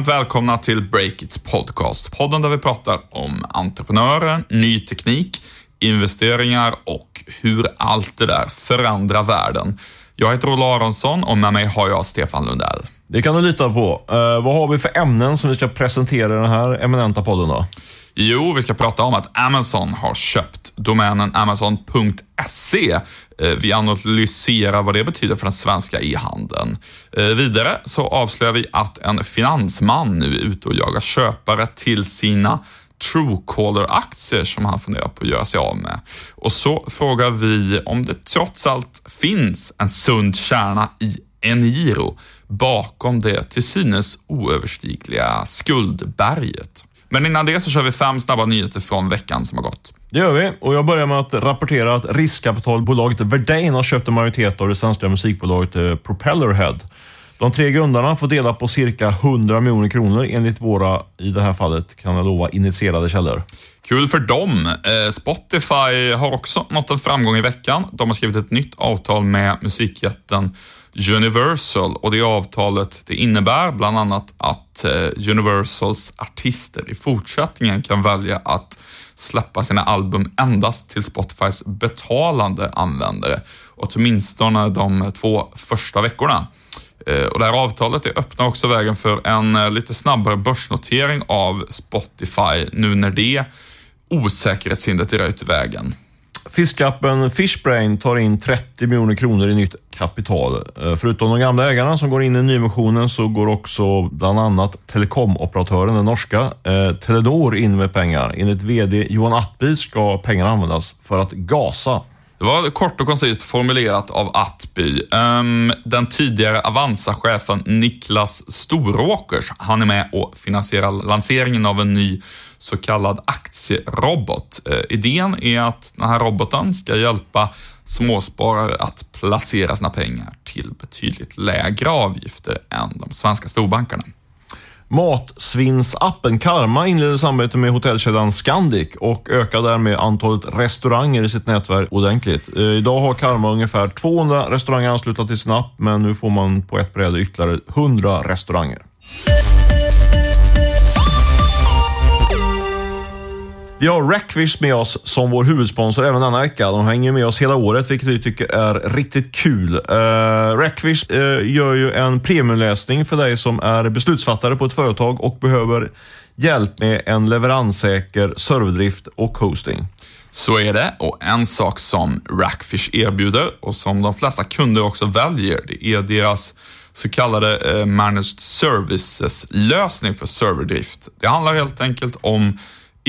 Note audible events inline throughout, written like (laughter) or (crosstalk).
Varmt välkomna till Breakits podcast. Podden där vi pratar om entreprenörer, ny teknik, investeringar och hur allt det där förändrar världen. Jag heter Olle Aronsson och med mig har jag Stefan Lundell. Det kan du lita på. Uh, vad har vi för ämnen som vi ska presentera i den här eminenta podden då? Jo, vi ska prata om att Amazon har köpt domänen amazon.se. Eh, vi analyserar vad det betyder för den svenska e-handeln. Eh, vidare så avslöjar vi att en finansman nu är ute och jagar köpare till sina Truecaller-aktier som han funderar på att göra sig av med. Och så frågar vi om det trots allt finns en sund kärna i Eniro bakom det till synes oöverstigliga skuldberget. Men innan det så kör vi fem snabba nyheter från veckan som har gått. Det gör vi och jag börjar med att rapportera att riskkapitalbolaget Verdane har köpt en majoritet av det svenska musikbolaget eh, Propellerhead. De tre grundarna får dela på cirka 100 miljoner kronor enligt våra, i det här fallet kan jag lova, initierade källor. Kul för dem. Eh, Spotify har också nått en framgång i veckan. De har skrivit ett nytt avtal med musikjätten Universal och det avtalet det innebär bland annat att eh, Universals artister i fortsättningen kan välja att släppa sina album endast till Spotifys betalande användare, åtminstone de två första veckorna. Eh, och det här avtalet det öppnar också vägen för en eh, lite snabbare börsnotering av Spotify nu när det osäkerhetshindret är röjt ur vägen. Fiskappen Fishbrain tar in 30 miljoner kronor i nytt kapital. Eh, förutom de gamla ägarna som går in i nyemissionen så går också bland annat telekomoperatören, den norska, eh, Telenor in med pengar. Enligt VD Johan Attby ska pengarna användas för att gasa det var kort och koncist formulerat av Attby. Um, den tidigare Avanza-chefen Niklas Storåkers, han är med och finansierar lanseringen av en ny så kallad aktierobot. Eh, idén är att den här roboten ska hjälpa småsparare att placera sina pengar till betydligt lägre avgifter än de svenska storbankerna. Matsvinnsappen Karma inleder samarbete med hotellkedjan Scandic och ökar därmed antalet restauranger i sitt nätverk ordentligt. Eh, idag har Karma ungefär 200 restauranger anslutna till sin app, men nu får man på ett bräde ytterligare 100 restauranger. Vi har Rackfish med oss som vår huvudsponsor även denna vecka. De hänger med oss hela året, vilket vi tycker är riktigt kul. Eh, uh, Rackfish uh, eh, gör ju en premiumlösning för dig som är beslutsfattare på ett företag och behöver hjälp med en leveranssäker serverdrift och hosting. Så är det och en sak som Rackfish erbjuder och som de flesta kunder också väljer, det är deras så kallade eh, Managed Services-lösning för serverdrift. Det handlar helt enkelt om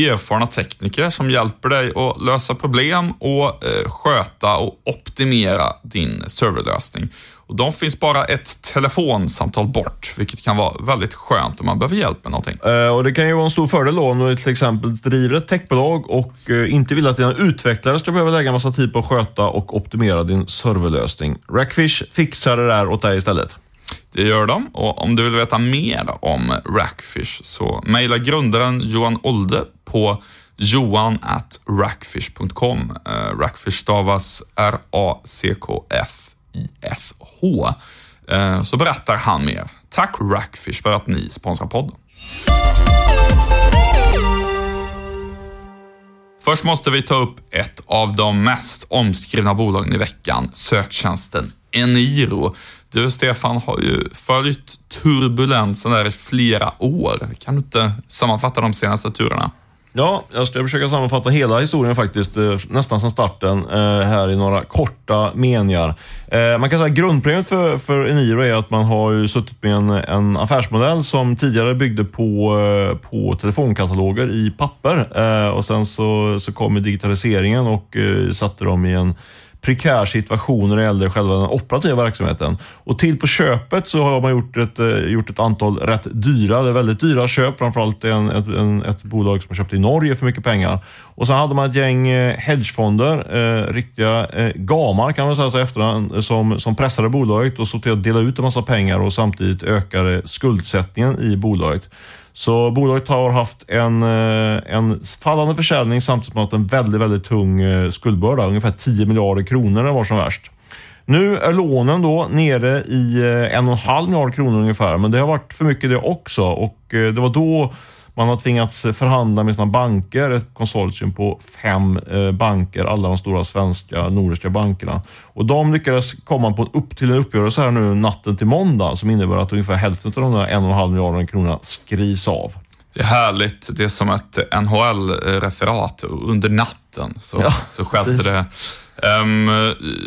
erfarna tekniker som hjälper dig att lösa problem och eh, sköta och optimera din serverlösning. Och de finns bara ett telefonsamtal bort, vilket kan vara väldigt skönt om man behöver hjälp med någonting. Eh, och Det kan ju vara en stor fördel då om du till exempel driver ett techbolag och eh, inte vill att dina utvecklare ska behöva lägga massa tid på att sköta och optimera din serverlösning. Rackfish fixar det där åt dig istället. Det gör de och om du vill veta mer om Rackfish så mejla grundaren Johan Olde på johan at rackfish.com. Eh, rackfish stavas R-A-C-K-F-I-S-H. Eh, så berättar han mer. Tack Rackfish för att ni sponsrar podden. Först måste vi ta upp ett av de mest omskrivna bolagen i veckan, söktjänsten Eniro. Du Stefan har ju följt turbulensen där i flera år. Kan du inte sammanfatta de senaste turerna? Ja, jag ska försöka sammanfatta hela historien faktiskt, eh, nästan sedan starten, eh, här i några korta meningar. Eh, man kan säga att grundproblemet för, för Eniro är att man har ju suttit med en, en affärsmodell som tidigare byggde på, på telefonkataloger i papper. Och sen så, så kom digitaliseringen och satte dem i en prekär situation när det gäller själva den operativa verksamheten. Och till på köpet så har man gjort ett, eh, gjort ett antal rätt dyra, eller väldigt dyra köp. Framförallt en, ett, en, ett bolag som köpte i Norge för mycket pengar. Och sen hade man ett gäng eh, hedgefonder, eh, riktiga eh, gamar kan man säga så efterhand, som, som pressade bolaget och såg till att dela ut en massa pengar och samtidigt ökade skuldsättningen i bolaget. Så bolaget har haft en, eh, en fallande försäljning samtidigt som man har haft en väldigt, väldigt tung eh, skuldbörda. Ungefär 10 miljarder kronor när det var som värst. Nu är lånen då nere i eh, en och en halv miljard kronor ungefär, men det har varit för mycket det också. Och eh, det var då man har tvingats förhandla med sina banker, ett konsortium på fem eh, banker, alla de stora svenska nordiska bankerna. Och de lyckades komma på upp till en uppgörelse här nu natten till måndag som innebär att ungefär hälften av de där en och en halv miljarder kronor skrivs av. Det är härligt. Det är som ett NHL-referat. Under natten så, ja, så skedde det. Um,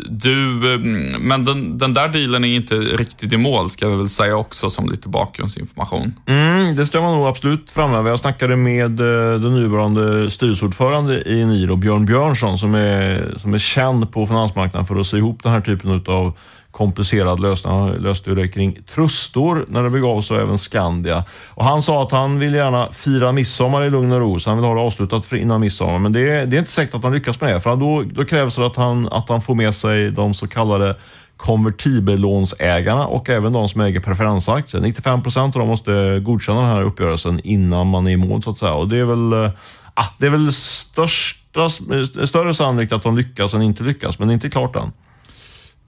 du, eh, men den, den, där dealen är inte riktigt i mål, ska vi väl säga också, som lite bakgrundsinformation. Mm, det ska man nog absolut framhäva. Jag snackade med eh, den nuvarande styrelseordförande i Niro, Björn Björnsson, som är, som är känd på finansmarknaden för att se ihop den här typen av komplicerad lösning. Han löste ju det kring Trustor när det begav sig, och även Skandia. Och han sa att han vill gärna fira midsommar i lugn och ro, så han vill ha det avslutat innan midsommar. Men det är, det är inte säkert att han lyckas med det, för då, då krävs det att han, att han får med sig de så kallade konvertibellånsägarna och även de som äger preferensaktier. 95 procent av dem måste godkänna den här uppgörelsen innan man är i mål, så att säga. Och det är väl, ah, det är väl största, större sannolikt att de lyckas än inte lyckas, men det är inte klart än.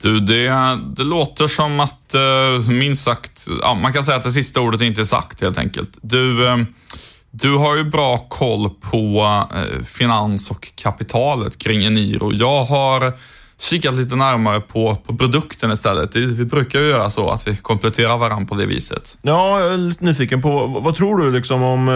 Du, det, det låter som att, eh, minst sagt, ja, man kan säga att det sista ordet inte är sagt helt enkelt. Du, eh, du har ju bra koll på eh, finans och kapitalet kring Eniro. Jag har kikat lite närmare på, på produkten istället. Vi brukar ju göra så att vi kompletterar varandra på det viset. Ja, jag är lite nyfiken på, vad tror du liksom om,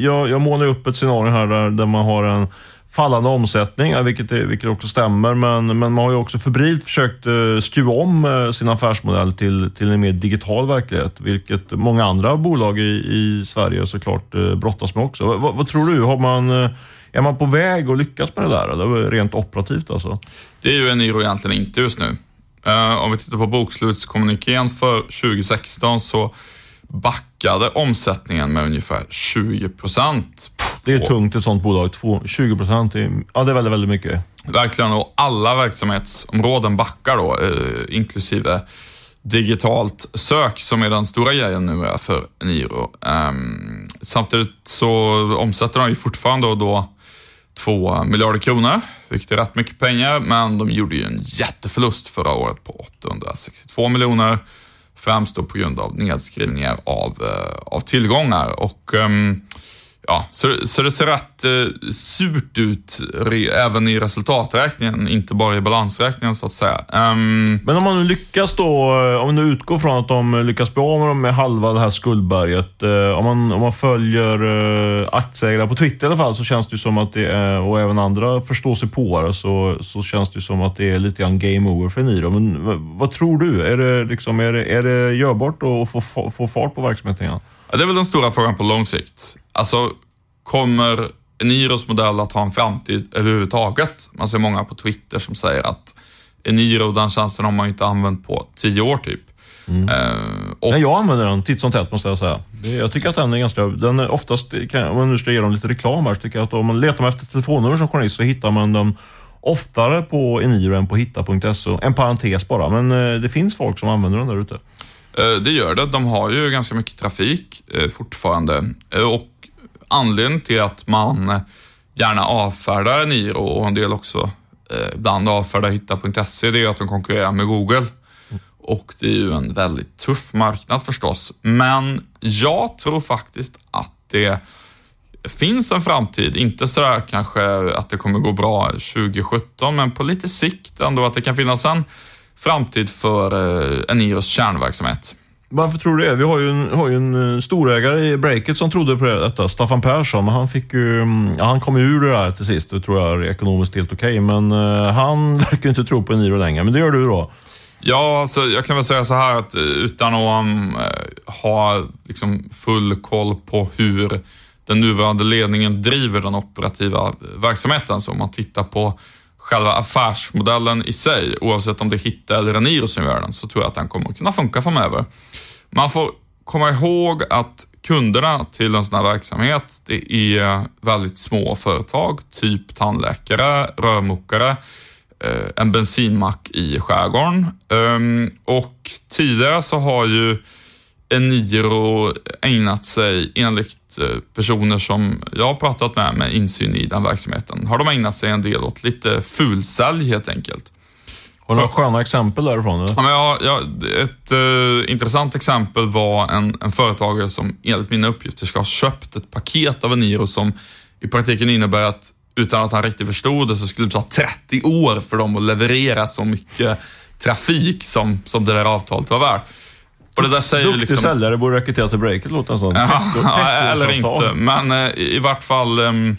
jag, jag målar upp ett scenario här där, där man har en fallande omsättning, vilket, är, vilket också stämmer. Men, men man har ju också febrilt försökt eh, skruva om eh, sin affärsmodell till, till en mer digital verklighet, vilket många andra bolag i, i Sverige såklart eh, brottas med också. V vad tror du? Har man, är man på väg att lyckas med det där, eller rent operativt alltså? Det är ju en Eniro egentligen inte just nu. Om vi tittar på bokslutskommunikén för 2016 så backade omsättningen med ungefär 20 procent. Det är tungt ett sånt bolag. 20 procent, ja det är väldigt, väldigt mycket. Verkligen, och alla verksamhetsområden backar då, eh, inklusive digitalt sök som är den stora grejen nu för Niro. Um, samtidigt så omsätter de ju fortfarande då 2 miljarder kronor, vilket är rätt mycket pengar, men de gjorde ju en jätteförlust förra året på 862 miljoner främst då på grund av nedskrivningar av, eh, av tillgångar. Och um, Ja, så, så det ser rätt eh, surt ut re, även i resultaträkningen, inte bara i balansräkningen så att säga. Um, Men om man nu lyckas då, eh, om vi nu utgår från att de lyckas bli av med, dem med halva det här skuldberget. Eh, om, man, om man följer eh, aktieägare på Twitter i alla fall så känns det ju som att det är, och även andra förståsigpåare, så, så känns det ju som att det är lite grann game over för Eniro. Men vad tror du? Är det, liksom, är det, är det görbart att få, få fart på verksamheten igen? Ja, det är väl den stora frågan på lång sikt. Alltså, kommer Eniros modell att ha en framtid överhuvudtaget? Man ser många på Twitter som säger att Eniro, den tjänsten har man inte använt på tio år typ. Mm. Uh, och... Nej, jag använder den titt som tätt måste jag säga. Jag tycker att den är ganska... Den är oftast, om man nu ska ge dem lite reklam här, så tycker jag att om man letar efter telefonnummer som journalist så hittar man dem oftare på Eniro än på hitta.se. En parentes bara, men eh, det finns folk som använder den där ute. Eh, det gör det. De har ju ganska mycket trafik eh, fortfarande eh, och anledningen till att man gärna avfärdar Niro och en del också ibland avfärdar hitta.se, det är att de konkurrerar med Google. Och det är ju en väldigt tuff marknad förstås. Men jag tror faktiskt att det finns en framtid. Inte sådär kanske att det kommer gå bra 2017, men på lite sikt ändå att det kan finnas en framtid för eh, Eniros kärnverksamhet. Varför tror du det? Vi har ju en, har ju en eh, storägare i breaket som trodde på detta, Staffan Persson. Men han, fick ju, mm, ja, han kom ur det där till sist. Det tror jag är ekonomiskt helt okej. Okay. Men uh, han (laughs) verkar inte tro på Eniro längre. Men det gör du då? Ja, alltså, jag kan väl säga så här att eh, utan att um, ha liksom, full koll på hur den nuvarande ledningen driver den operativa verksamheten. Så om man tittar på själva affärsmodellen i sig, oavsett om det är Hitta eller Eniro som gör den, så tror jag att den kommer att kunna funka framöver. Man får komma ihåg att kunderna till en sån här verksamhet, det är väldigt små företag, typ tandläkare, rörmokare, eh, en bensinmack i skärgården. Ehm, och tidigare så har ju Eniro ägnat sig, enligt eh, personer som jag har pratat med med insyn i den verksamheten, har de ägnat sig en del åt lite fulsälj helt enkelt. Har du några sköna exempel därifrån? Eller? Ja, men jag, jag, ett uh, intressant exempel var en, en företagare som enligt mina uppgifter ska ha köpt ett paket av Eniro som i praktiken innebär att utan att han riktigt förstod det så skulle det ta 30 år för dem att leverera så mycket trafik som, som det där avtalet var värt. Och det där säger Duktig liksom... säljare borde rekrytera till breaket, låter det som. Ja, eller inte, men eh, i, vart fall um,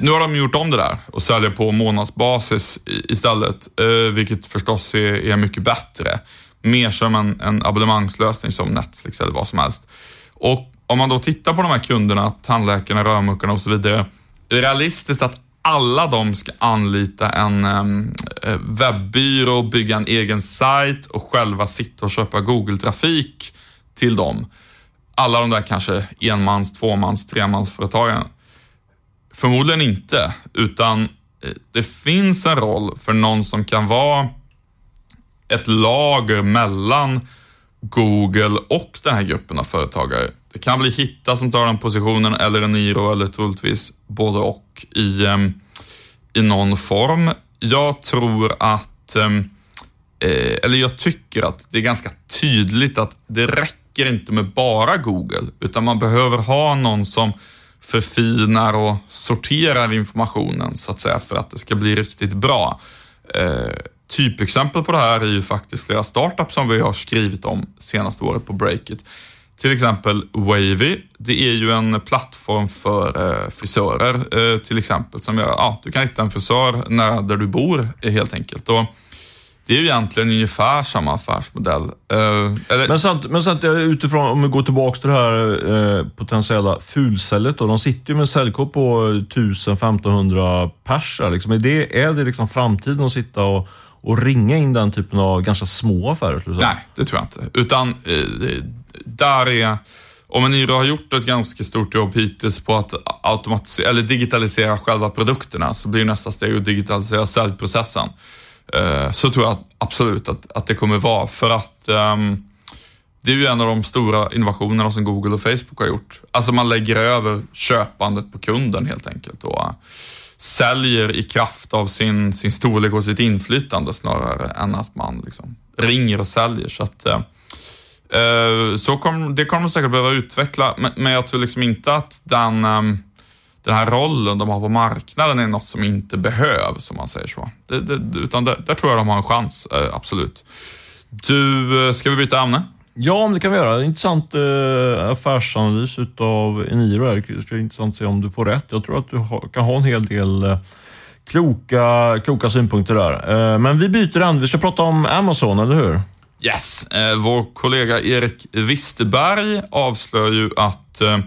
nu har de gjort om det där och säljer på månadsbasis istället, eh, vilket förstås är, är mycket bättre. Mer som en, en abonnemangslösning som Netflix eller vad som helst. Och om man då tittar på de här kunderna, tandläkarna, rörmokarna och så vidare, är det realistiskt att alla de ska anlita en eh, webbyrå, bygga en egen sajt och själva sitta och köpa Google-trafik till dem. Alla de där kanske enmans, tvåmans, tremansföretagen. Förmodligen inte, utan eh, det finns en roll för någon som kan vara ett lager mellan Google och den här gruppen av företagare. Det kan bli Hitta som tar den positionen eller en Niro eller troligtvis både och i, ehm, i någon form. Jag tror att, ehm, eh, eller jag tycker att det är ganska tydligt att det räcker inte med bara Google, utan man behöver ha någon som förfinar och sorterar informationen så att säga för att det ska bli riktigt bra. Eh, typexempel på det här är ju faktiskt flera startups som vi har skrivit om senaste året på Breakit. Till exempel Wavy, det är ju en plattform för eh, frisörer eh, till exempel som gör, ja, du kan hitta en frisör nära där du bor helt enkelt. Och det är ju egentligen ungefär samma affärsmodell. Eller... Men, samt, men samt utifrån, om vi går tillbaka till det här eh, potentiella fulsäljet då. De sitter ju med säljkod på 1000-1500 pers. Liksom. Är det, är det liksom framtiden att sitta och, och ringa in den typen av ganska små affärer? Nej, det tror jag inte. Utan eh, där är om en Eniro har gjort ett ganska stort jobb hittills på att automatisera, eller digitalisera själva produkterna så blir nästa steg att digitalisera säljprocessen. Eh, så tror jag absolut att, att det kommer vara. För att um, det är ju en av de stora innovationerna som Google och Facebook har gjort. Alltså man lägger över köpandet på kunden helt enkelt och säljer i kraft av sin, sin storlek och sitt inflytande snarare än att man liksom ringer och säljer. Så att uh, Eh, så kom, det kommer de säkert behöva utveckla, men, men jag tror liksom inte att den um, den här rollen de har på marknaden är något som inte behövs, om man säger så. Det, det, utan där, där, tror jag de har en chans, eh, absolut. Du, eh, ska vi byta ämne? Ja, det kan vi göra. Intressant eh, affärsanalys utav Eniro. här. Det ska bli intressant att se om du får rätt. Jag tror att du ha, kan ha en hel del eh, kloka, kloka synpunkter där. Eh, men vi byter ämne. Vi ska prata om Amazon, eller hur? Yes. Eh, vår kollega Erik Wisterberg avslöjar ju att eh,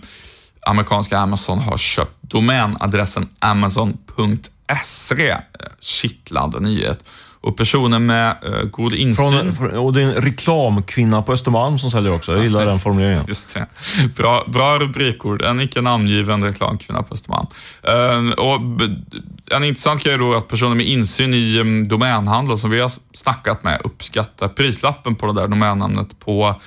amerikanska Amazon har köpt domänadressen amazon.se. Eh, kittlande nyhet. Och personer med uh, god insyn... Från, och det är en reklamkvinna på Östermalm som säljer också. Jag gillar den formuleringen. (laughs) Just det. Bra, bra rubrikord. En icke namngiven reklamkvinna på Östermalm. Uh, och en intressant grej är då att personer med insyn i um, domänhandel som vi har snackat med uppskattar prislappen på det där domännamnet på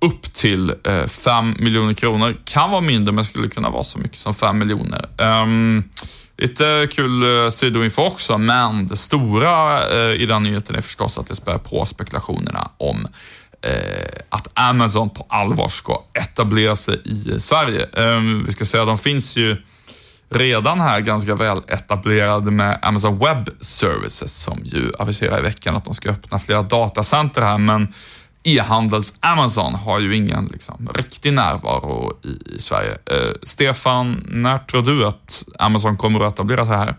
upp till 5 eh, miljoner kronor. Kan vara mindre, men skulle kunna vara så mycket som 5 miljoner. Um, lite kul eh, sidoinfo också, men det stora eh, i den nyheten är förstås att det spär på spekulationerna om eh, att Amazon på allvar ska etablera sig i Sverige. Ehm, vi ska säga att de finns ju redan här ganska väl etablerade med Amazon Web Services som ju aviserar i veckan att de ska öppna flera datacenter här, men e-handels-Amazon har ju ingen liksom, riktig närvaro i, i Sverige. Eh, Stefan, när tror du att Amazon kommer att etablera sig här?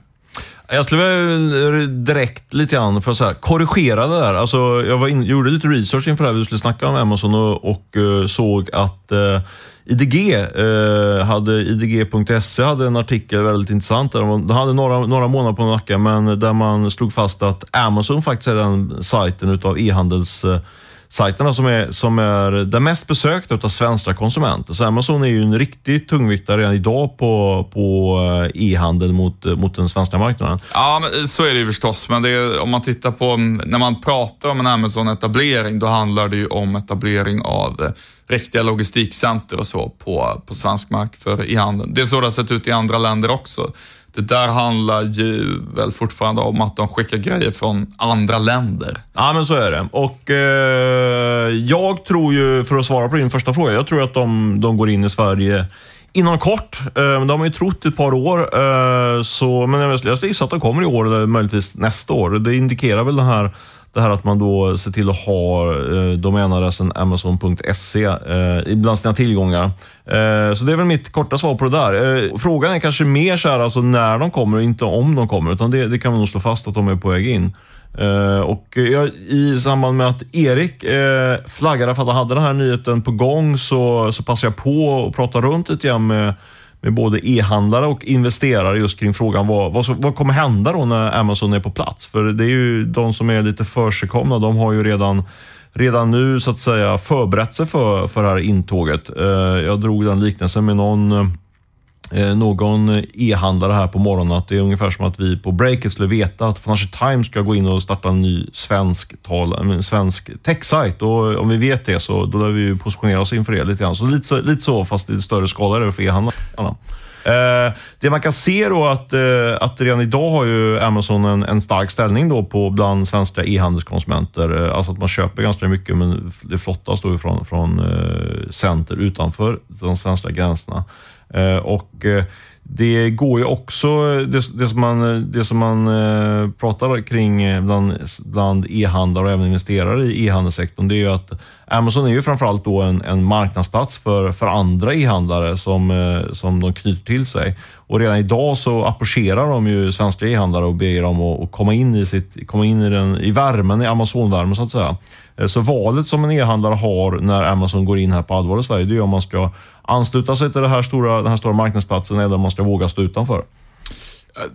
Jag skulle vilja direkt lite grann för att säga, korrigera det där. Alltså, jag var in, gjorde lite research inför det här vi skulle snacka om Amazon och, och uh, såg att eh, uh, IDG, uh, eh, hade IDG.se hade en artikel väldigt intressant. Där de, de hade några, några månader på nacken, men där man slog fast att Amazon faktiskt är den sajten utav e-handels sajterna som är, som är den mest besökta av svenska konsumenter. Så Amazon är ju en riktig tungviktare redan idag på, på eh, e-handel mot, eh, mot den svenska marknaden. Ja, men eh, så är det ju förstås. Men är, om man tittar på, mm, när man pratar om en Amazon-etablering, då handlar det ju om etablering av riktiga logistikcenter och så på, på svensk mark för e-handeln. Det är så det har sett ut i andra länder också det där handlar ju väl fortfarande om att de skickar grejer från andra länder. Ja, men så är det. Och eh, jag tror ju, för att svara på din första fråga, jag tror att de, de går in i Sverige inom kort. Eh, de har ju trott ett par år, eh, så, men jag gissar att de kommer i år eller möjligtvis nästa år. Det indikerar väl den här det här att man då ser till att ha eh, domänadressen amazon.se eh, bland sina tillgångar. Eh, så det är väl mitt korta svar på det där. Eh, frågan är kanske mer så här, alltså när de kommer och inte om de kommer. Utan det, det kan man nog slå fast att de är på väg in. Uh, och jag, I samband med att Erik uh, flaggade för att han hade den här nyheten på gång så, så passade jag på att prata runt lite grann med med både e-handlare och investerare just kring frågan vad, vad, vad, kommer hända då när Amazon är på plats? För det är ju de som är lite försigkomna, de har ju redan redan nu så att säga förberett sig för, för det här intåget. Eh, jag drog den liknelsen med någon eh, Eh, någon e-handlare här på morgonen att det är ungefär som att vi på breaket skulle veta att Financial Times ska gå in och starta en ny svensk, tal, en svensk tech-sajt. Och eh, om vi vet det så då lär vi positionera oss inför det lite grann. Så lite, så, lite så, fast i större skala är det för e-handlarna. Eh, det man kan se då att, eh, att redan idag har ju Amazon en, en stark ställning då på bland svenska e-handelskonsumenter. Eh, alltså att man köper ganska mycket, men det flottas då från, från eh, center utanför de svenska gränserna. Eh, och eh, det går ju också, det, det som man, det som man eh, pratar kring bland, bland e-handlare och även investerare i e-handelssektorn, det är ju att Amazon är ju framförallt då en, en marknadsplats för, för andra e-handlare som, som de knyter till sig. Och redan idag så approcherar de ju svenska e-handlare och ber dem att, att komma in i, sitt, komma in i, den, i värmen, i Amazon-värmen så att säga. Så valet som en e-handlare har när Amazon går in här på allvar i Sverige, det är om man ska ansluta sig till det här stora, den här stora marknadsplatsen eller om man ska våga stå utanför.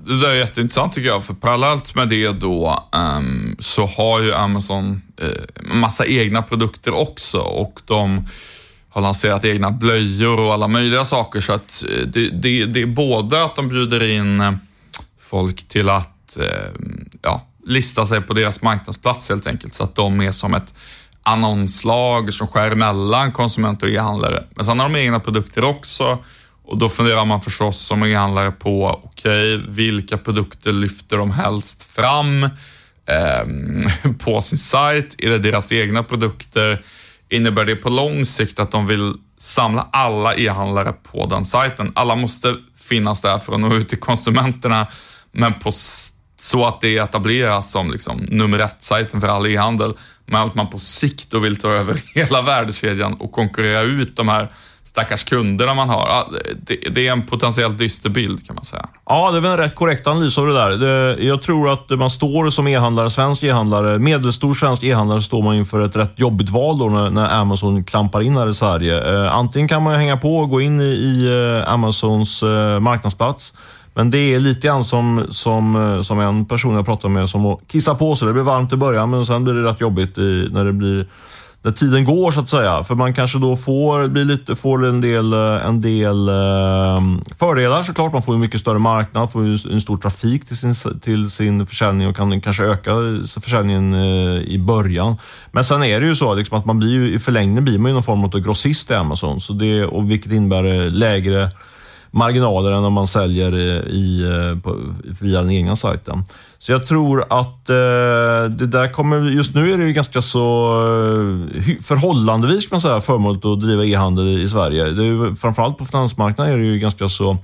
Det där är jätteintressant tycker jag, för parallellt med det då um, så har ju Amazon uh, massa egna produkter också och de har lanserat egna blöjor och alla möjliga saker. Så att uh, det, det, det, är både att de bjuder in eh, folk till att ehm, ja, lista sig på deras marknadsplats helt enkelt, så att de är som ett annonslag som skär mellan konsumenter och e-handlare. Men sen har de egna produkter också och då funderar man förstås som e-handlare på, okej, okay, vilka produkter lyfter de helst fram eh, på sin sajt? Är det deras egna produkter? Innebär det på lång sikt att de vill samla alla e-handlare på den sajten? Alla måste finnas där för att nå ut till konsumenterna, men på så att det etableras som liksom nummer ett-sajten för all e-handel med att man på sikt då vill ta över (laughs) hela värdekedjan och konkurrera ut de här stackars kunderna man har. Det, är en potentiellt dyster bild kan man säga. Ja, det är väl en rätt korrekt analys av det där. jag tror att man står som e-handlare, svensk e-handlare, medelstor svensk e-handlare, står man inför ett rätt jobbigt val då när, Amazon klampar in här i Sverige. Eh, antingen kan man hänga på och gå in i, eh, Amazons eh, marknadsplats men det är lite grann som, som, eh, som en person jag pratade med som kissar på sig. Det blir varmt i början, men sen blir det rätt jobbigt i, när det blir när tiden går så att säga. För man kanske då får, blir lite, får en del, eh, en del eh, fördelar såklart. Man får en mycket större marknad, får en stor trafik till sin, till sin försäljning och kan kanske öka försäljningen i början. Men sen är det ju så liksom, att man blir ju, i förlängningen blir man ju någon form av grossist i Amazon. Så det, och vilket innebär lägre marginaler än om man säljer i, eh, på, via den egna sajten. Så jag tror att eh, det där kommer, just nu är det ju ganska så eh, förhållandevis kan man säga, förmånligt att driva e-handel i Sverige. Det är, framförallt på finansmarknaden är det ju ganska så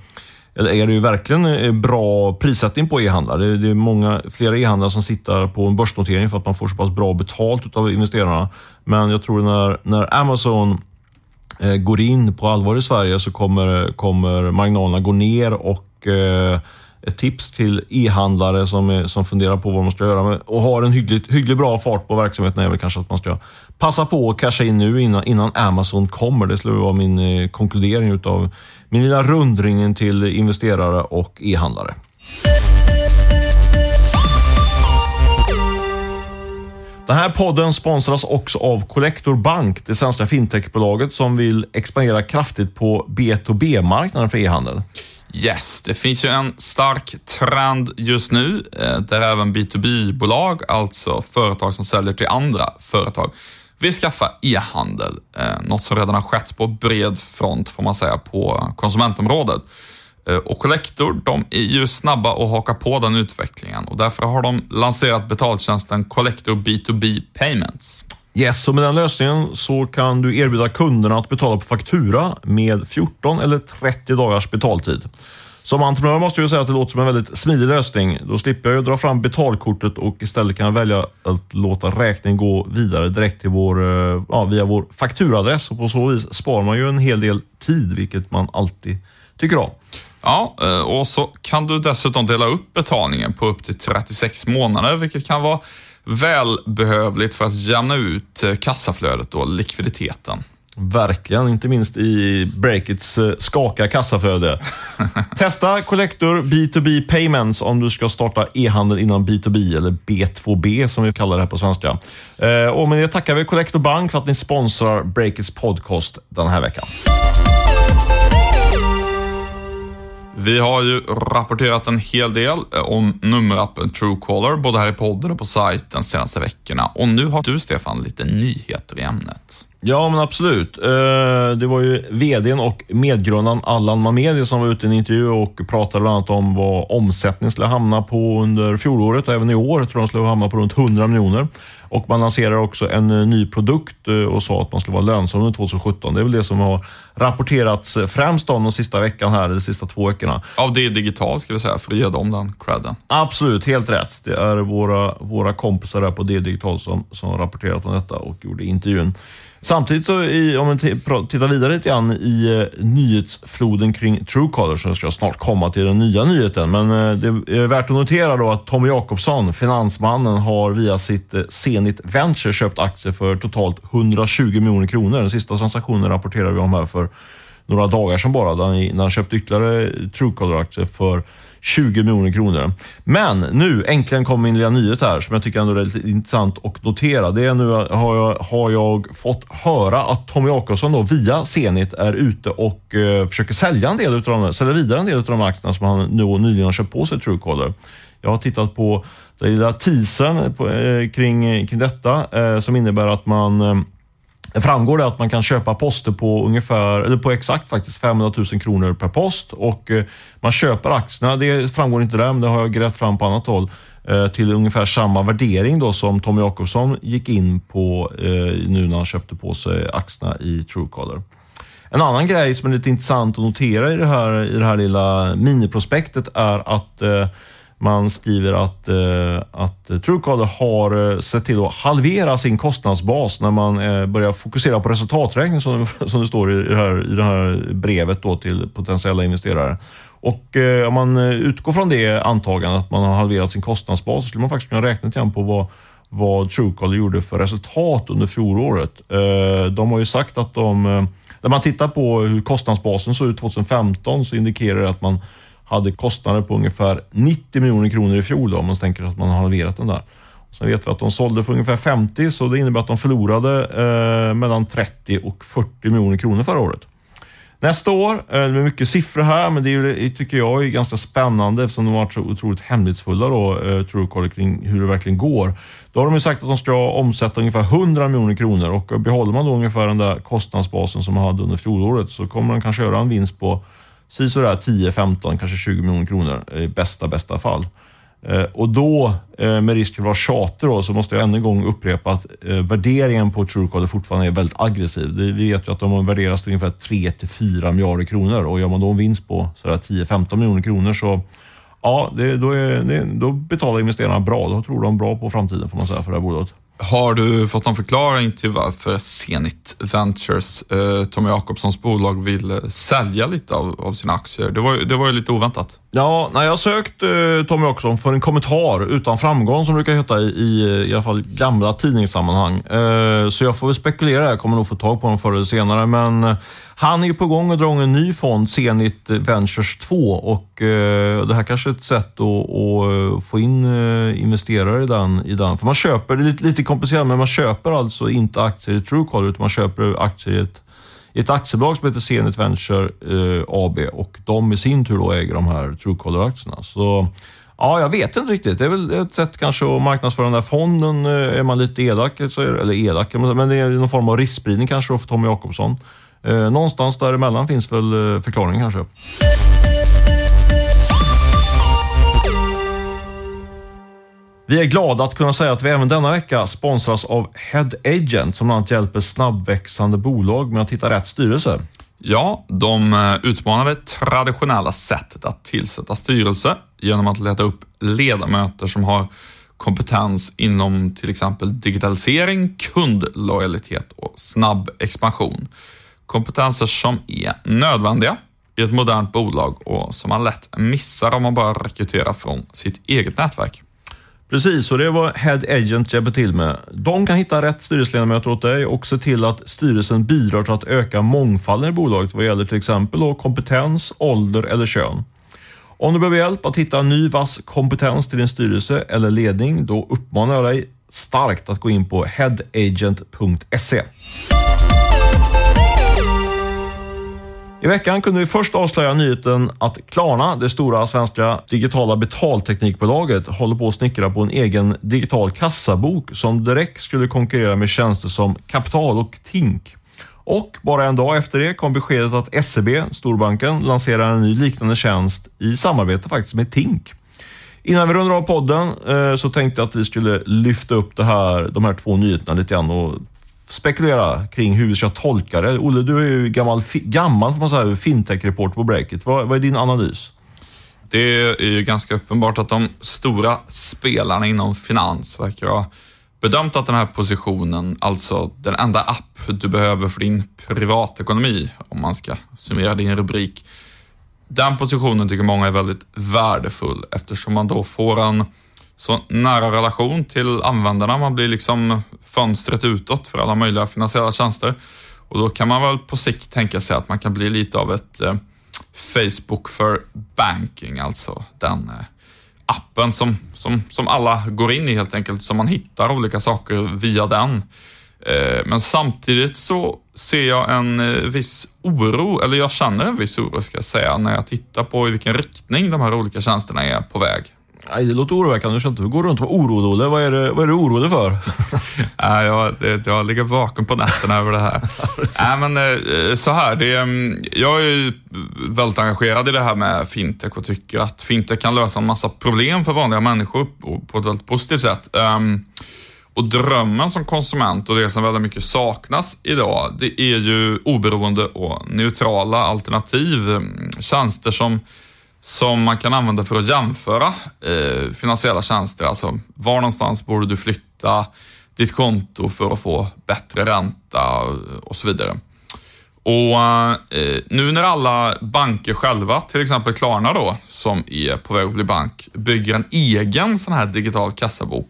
eller är det ju verkligen eh, bra prissättning på e-handlar. Det, det är många, flera e-handlare som sitter på en börsnotering för att man får så pass bra betalt av investerarna. Men jag tror när, när Amazon Eh, går in på allvar i Sverige så kommer, kommer marginalerna gå ner och eh, ett tips till e-handlare som, som funderar på vad man ska göra och har en hyggligt, hyggligt bra fart på verksamheten är väl kanske att man ska passa på att casha in nu innan, innan Amazon kommer. Det skulle vara min eh, konkludering utav min lilla rundringen till investerare och e-handlare. Den här podden sponsras också av Collector Bank, det svenska fintechbolaget som vill expandera kraftigt på B2B-marknaden för e-handel. Yes, det finns ju en stark trend just nu eh, där även B2B-bolag, alltså företag som säljer till andra företag, vill skaffa e-handel. Eh, något som redan har skett på bred front får man säga på konsumentområdet. Eh, och Collector, de är ju snabba att haka på den utvecklingen och därför har de lanserat betaltjänsten Collector B2B Payments. Yes, och med den lösningen så kan du erbjuda kunderna att betala på faktura med 14 eller 30 dagars betaltid. Som entreprenör måste jag säga att det låter som en väldigt smidig lösning. Då slipper jag dra fram betalkortet och istället kan jag välja att låta räkningen gå vidare direkt till vår, eh, ja, via vår fakturaadress och på så vis sparar man ju en hel del tid, vilket man alltid tycker om. Ja, eh, och så kan du dessutom dela upp betalningen på upp till 36 månader, vilket kan vara välbehövligt för att jämna ut eh, kassaflödet och likviditeten. Verkligen, inte minst i Breakits eh, skaka kassaflöde. (laughs) Testa Collector B2B Payments om du ska starta e-handel inom B2B eller B2B som vi kallar det här på svenska. Och med det tackar vi Collector Bank för att ni sponsrar Breakits podcast den här veckan. Vi har ju rapporterat en hel del eh, om nummerappen Truecaller, både här i podden och på sajten senaste veckorna. Och nu har du, Stefan, lite nyheter i ämnet. Ja, men absolut. Eh, det var ju vdn och medgrundaren Allan Mamedi som var ute i en intervju och pratade bland annat om vad omsättningen skulle hamna på under fjolåret och även i år. Jag tror de skulle hamna på runt 100 miljoner. Och man lanserar också en eh, ny produkt eh, och sa att man skulle vara lönsam under 2017. Det är väl det som har rapporterats främst om de sista veckan här, de sista två veckorna. Av det digital ska vi säga, för att ge dem den credden. Absolut, helt rätt. Det är våra, våra kompisar där på D Digital som, som har rapporterat om detta och gjorde intervjun. Samtidigt så, i, om man tittar vidare lite grann i eh, nyhetsfloden kring Truecaller, så ska jag snart komma till den nya nyheten. Men eh, det är värt att notera då att Tommy Jakobsson, finansmannen, har via sitt eh, Zenit Venture köpt aktier för totalt 120 miljoner kronor. Den sista transaktionen rapporterar vi om här för några dagar sedan bara, där när han köpte ytterligare Truecaller-aktier för 20 miljoner kronor. Men nu, äntligen kom min lilla nyhet här som jag tycker ändå är lite intressant att notera. Det är nu har jag, har jag fått höra att Tommy Jakobsson då via Zenit är ute och eh, försöker sälja en del utav de, sälja vidare en del av de aktierna som han nu nyligen har köpt på sig Truecaller. Jag har tittat på den lilla teasern på, eh, kring, kring detta eh, som innebär att man eh, framgår det att man kan köpa poster på ungefär, eller på exakt faktiskt 500 000 kronor per post och eh, man köper aktierna, det framgår inte där men det har jag grävt fram på annat håll, eh, till ungefär samma värdering då som Tom Jakobsson gick in på eh, nu när han köpte på sig aktierna i Truecaller. En annan grej som är lite intressant att notera i det här, i det här lilla miniprospektet är att man skriver att, eh, att Truecaller har eh, sett till att halvera sin kostnadsbas när man eh, börjar fokusera på resultaträkning som, (laughs) som det står i det här, i det här brevet då till potentiella investerare. Och om man utgår från det antagandet att man har halverat sin kostnadsbas så skulle man faktiskt kunna räkna lite på vad, vad Truecaller gjorde för resultat under fjolåret. De har ju sagt att de, när man tittar på hur kostnadsbasen såg ut 2015 så indikerar det att man hade kostnader på ungefär 90 miljoner kronor i fjol, då, om man tänker att man har halverat den där. Sen vet vi att de sålde för ungefär 50, så det innebär att de förlorade eh, mellan 30 och 40 miljoner kronor förra året. Nästa år, eh, det är mycket siffror här, men det är, tycker jag är ganska spännande eftersom de har varit så otroligt hemlighetsfulla då, eh, Truecaller kring hur det verkligen går. Då har de ju sagt att de ska omsätta ungefär 100 miljoner kronor och behåller man då ungefär den där kostnadsbasen som man hade under fjolåret så kommer de kanske göra en vinst på sådär 10, 15, kanske 20 miljoner kronor i bästa, bästa fall. Eh, och då, eh, med risk för att vara tjatig då, så måste jag ännu en gång upprepa att eh, värderingen på Truecaller fortfarande är väldigt aggressiv. Vi vet ju att de värderas till ungefär 3 till 4 miljarder kronor och gör man då en vinst på 10-15 miljoner kronor så ja, det, då, är, det, då betalar investerarna bra. Då tror de bra på framtiden får man säga för det här bolaget. Har du fått någon förklaring till varför Zenit Ventures, eh, Tommy Jakobssons bolag, vill eh, sälja lite av, av sina aktier? Det var, det var ju lite oväntat. Ja, när jag sökt eh, Tommy Jakobsson för en kommentar utan framgång, som brukar heta i, i, i alla fall gamla tidningssammanhang. Eh, så jag får väl spekulera, jag kommer nog få tag på honom förr eller senare, men eh, han är ju på gång att dra en ny fond, Zenit Ventures 2 och eh, det här kanske är ett sätt att, att eh, få in eh, investerare i den, i den. För man köper, det är lite, lite komplicerat, men man köper alltså inte aktier i Truecaller utan man köper aktier i ett, i ett aktiebolag som heter Zenit Venture eh, AB och de i sin tur då äger de här Truecaller-aktierna. Så Ja, jag vet inte riktigt. Det är väl ett sätt kanske att marknadsföra den där fonden. Eh, är man lite elak, så är, eller elak, men det är någon form av riskspridning kanske för Tommy Jakobsson. Eh, någonstans däremellan finns väl eh, förklaringen kanske. Vi är glada att kunna säga att vi även denna vecka sponsras av Head Agent som bland annat hjälper snabbväxande bolag med att hitta rätt styrelse. Ja, de eh, utmanar det traditionella sättet att tillsätta styrelse genom att leta upp ledamöter som har kompetens inom till exempel digitalisering, kundlojalitet och snabb expansion. Kompetenser som är nödvändiga i ett modernt bolag och som man lätt missar om man bara rekryterar från sitt eget nätverk. Precis, och det är vad Head Agent hjälper till med. De kan hitta rätt styrelseledamöter åt dig och se till att styrelsen bidrar till att öka mångfalden i bolaget vad gäller till exempel då kompetens, ålder eller kön. Om du behöver hjälp att hitta ny vass kompetens till din styrelse eller ledning, då uppmanar jag dig starkt att gå in på headagent.se. I veckan kunde vi först avslöja nyheten att Klarna, det stora svenska digitala betalteknikbolaget, håller på att snickra på en egen digital kassabok som direkt skulle konkurrera med tjänster som Kapital och Tink. Och bara en dag efter det kom beskedet att SEB, storbanken, lanserar en ny liknande tjänst i samarbete faktiskt med Tink. Innan vi rundar av podden eh, så tänkte jag att vi skulle lyfta upp det här, de här två nyheterna lite grann och spekulera kring hur vi ska tolka det. Olle, du är ju gammal, gammal får man säga, fintech-reporter på Breakit. Vad, vad är din analys? Det är ju ganska uppenbart att de stora spelarna inom finans verkar ha bedömt att den här positionen, alltså den enda app du behöver för din privatekonomi, om man ska summera din rubrik, den positionen tycker många är väldigt värdefull eftersom man då får en så nära relation till användarna. Man blir liksom fönstret utåt för alla möjliga finansiella tjänster. Och då kan man väl på sikt tänka sig att man kan bli lite av ett eh, Facebook för banking, alltså den eh, appen som, som, som alla går in i helt enkelt, som man hittar olika saker via den. Eh, men samtidigt så ser jag en eh, viss oro, eller jag känner en viss oro ska jag säga, när jag tittar på i vilken riktning de här olika tjänsterna är på väg. Nej, det låter oroväckande. Du inte gå runt och vara orolig, Olle. Vad är, det, vad är du orolig för? (laughs) Jag, jag ligger vaken på nätterna över det här. (laughs) Nej, men eh, så här, det, mm, jag är väldigt engagerad i det här med fintech och tycker att fintech kan lösa en massa problem för vanliga människor på ett väldigt positivt sätt. Ehm, och drömmen som konsument och det som väldigt mycket saknas idag, det är ju oberoende och neutrala alternativ. Mm, tjänster som som man kan använda för att jämföra eh, finansiella tjänster. Alltså var någonstans borde du flytta ditt konto för att få bättre ränta och så vidare. Och eh, Nu när alla banker själva, till exempel Klarna då, som är på väg att bli bank, bygger en egen sån här digital kassabok,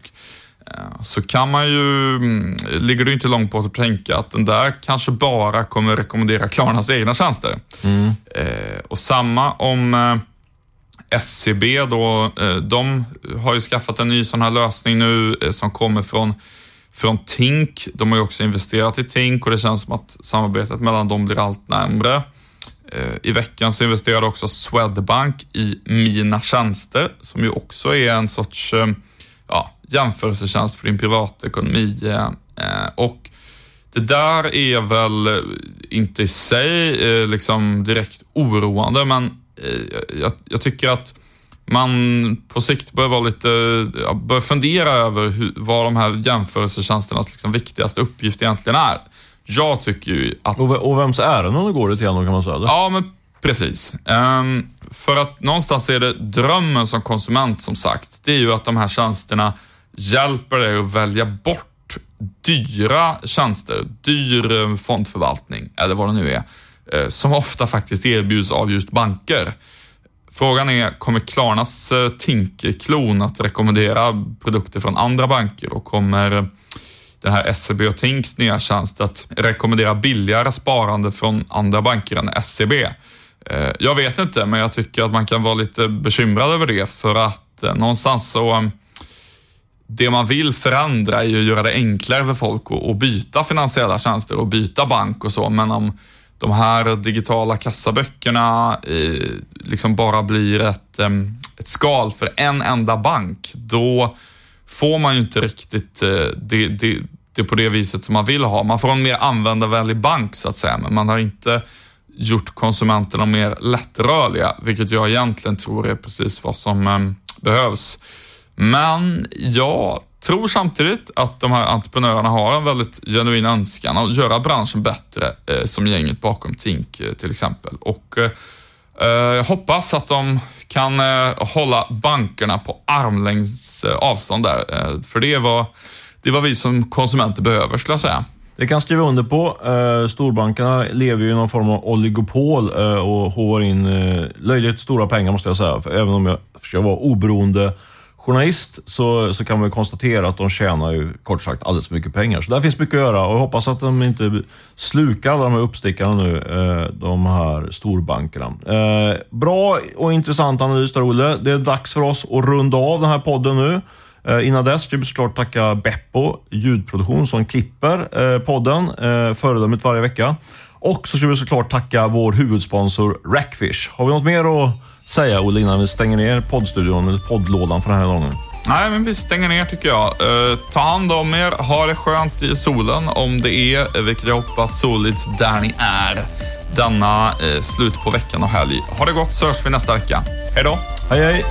eh, så kan man ju, mm, ligger det inte långt på att tänka att den där kanske bara kommer rekommendera Klarnas egna tjänster. Mm. Eh, och samma om eh, SCB då, eh, de har ju skaffat en ny sån här lösning nu eh, som kommer från, från Tink. De har ju också investerat i Tink och det känns som att samarbetet mellan dem blir allt närmre. Eh, I veckan så investerade också Swedbank i Mina Tjänster som ju också är en sorts ja, jämförelsetjänst för din privatekonomi. Och det där är väl inte i sig liksom direkt oroande, men jag, jag, tycker att man på sikt bör vara lite, bör fundera över hur, vad de här jämförelsetjänsternas liksom viktigaste uppgift egentligen är. Jag tycker ju att... Och, och vems ärenden går det till kan man säga? Det? Ja, men precis. Um, för att någonstans är det drömmen som konsument som sagt. Det är ju att de här tjänsterna hjälper dig att välja bort dyra tjänster, dyr eh, fondförvaltning eller vad det nu är Eh, Eh, som ofta faktiskt erbjuds av just banker. Frågan är, kommer Klarnas eh, Tink-klon att rekommendera produkter från andra banker och kommer den här SEB och Tinks nya tjänst att rekommendera billigare sparande från andra banker än SEB? Eh, jag vet inte, men jag tycker att man kan vara lite bekymrad över det för att någonstans så det man vill förändra är ju att göra det enklare för folk att byta finansiella tjänster och byta bank och så, men om de här digitala kassaböckerna eh, liksom bara blir ett, eh, ett skal för en enda bank, då får man ju inte riktigt eh, det, det, det på det viset som man vill ha. Man får en mer användarvänlig bank så att säga, men man har inte gjort konsumenterna mer lättrörliga, vilket jag egentligen tror är precis vad som behövs. Men jag tror samtidigt att de här entreprenörerna har en väldigt genuin önskan att göra branschen bättre, eh, som gänget bakom Tink eh, till exempel. Och eh, eh, jag hoppas att de kan eh, hålla bankerna på armlängds eh, avstånd där, för det är vad, det är vad vi som konsumenter behöver, skulle jag säga. Det kan jag skriva under på. storbankerna lever ju i någon form av oligopol och håvar in löjligt stora pengar, måste jag säga. även om jag försöker vara oberoende journalist så, så kan man konstatera att de tjänar ju kort sagt alldeles för mycket pengar. Så där finns mycket att göra och jag hoppas att de inte slukar alla de här uppstickarna nu, eh, de här storbankerna. Eh, bra och intressant analys där, Olle. Det är dags för oss att runda av den här podden nu. Eh, innan dess ska vi såklart tacka Beppo ljudproduktion som klipper eh, podden eh, föredömligt varje vecka. Och så ska vi såklart tacka vår huvudsponsor Rackfish. Har vi något mer att säga, Olle, innan vi stänger ner poddstudion, eller poddlådan för den här gången? Nej, men vi stänger ner tycker jag. Uh, ta hand om er, ha det skönt i solen om det är, vilket jag hoppas, soligt där ni är denna uh, slut på veckan och helg. Ha det gott så hörs vi nästa vecka. Hej då! Hej hej!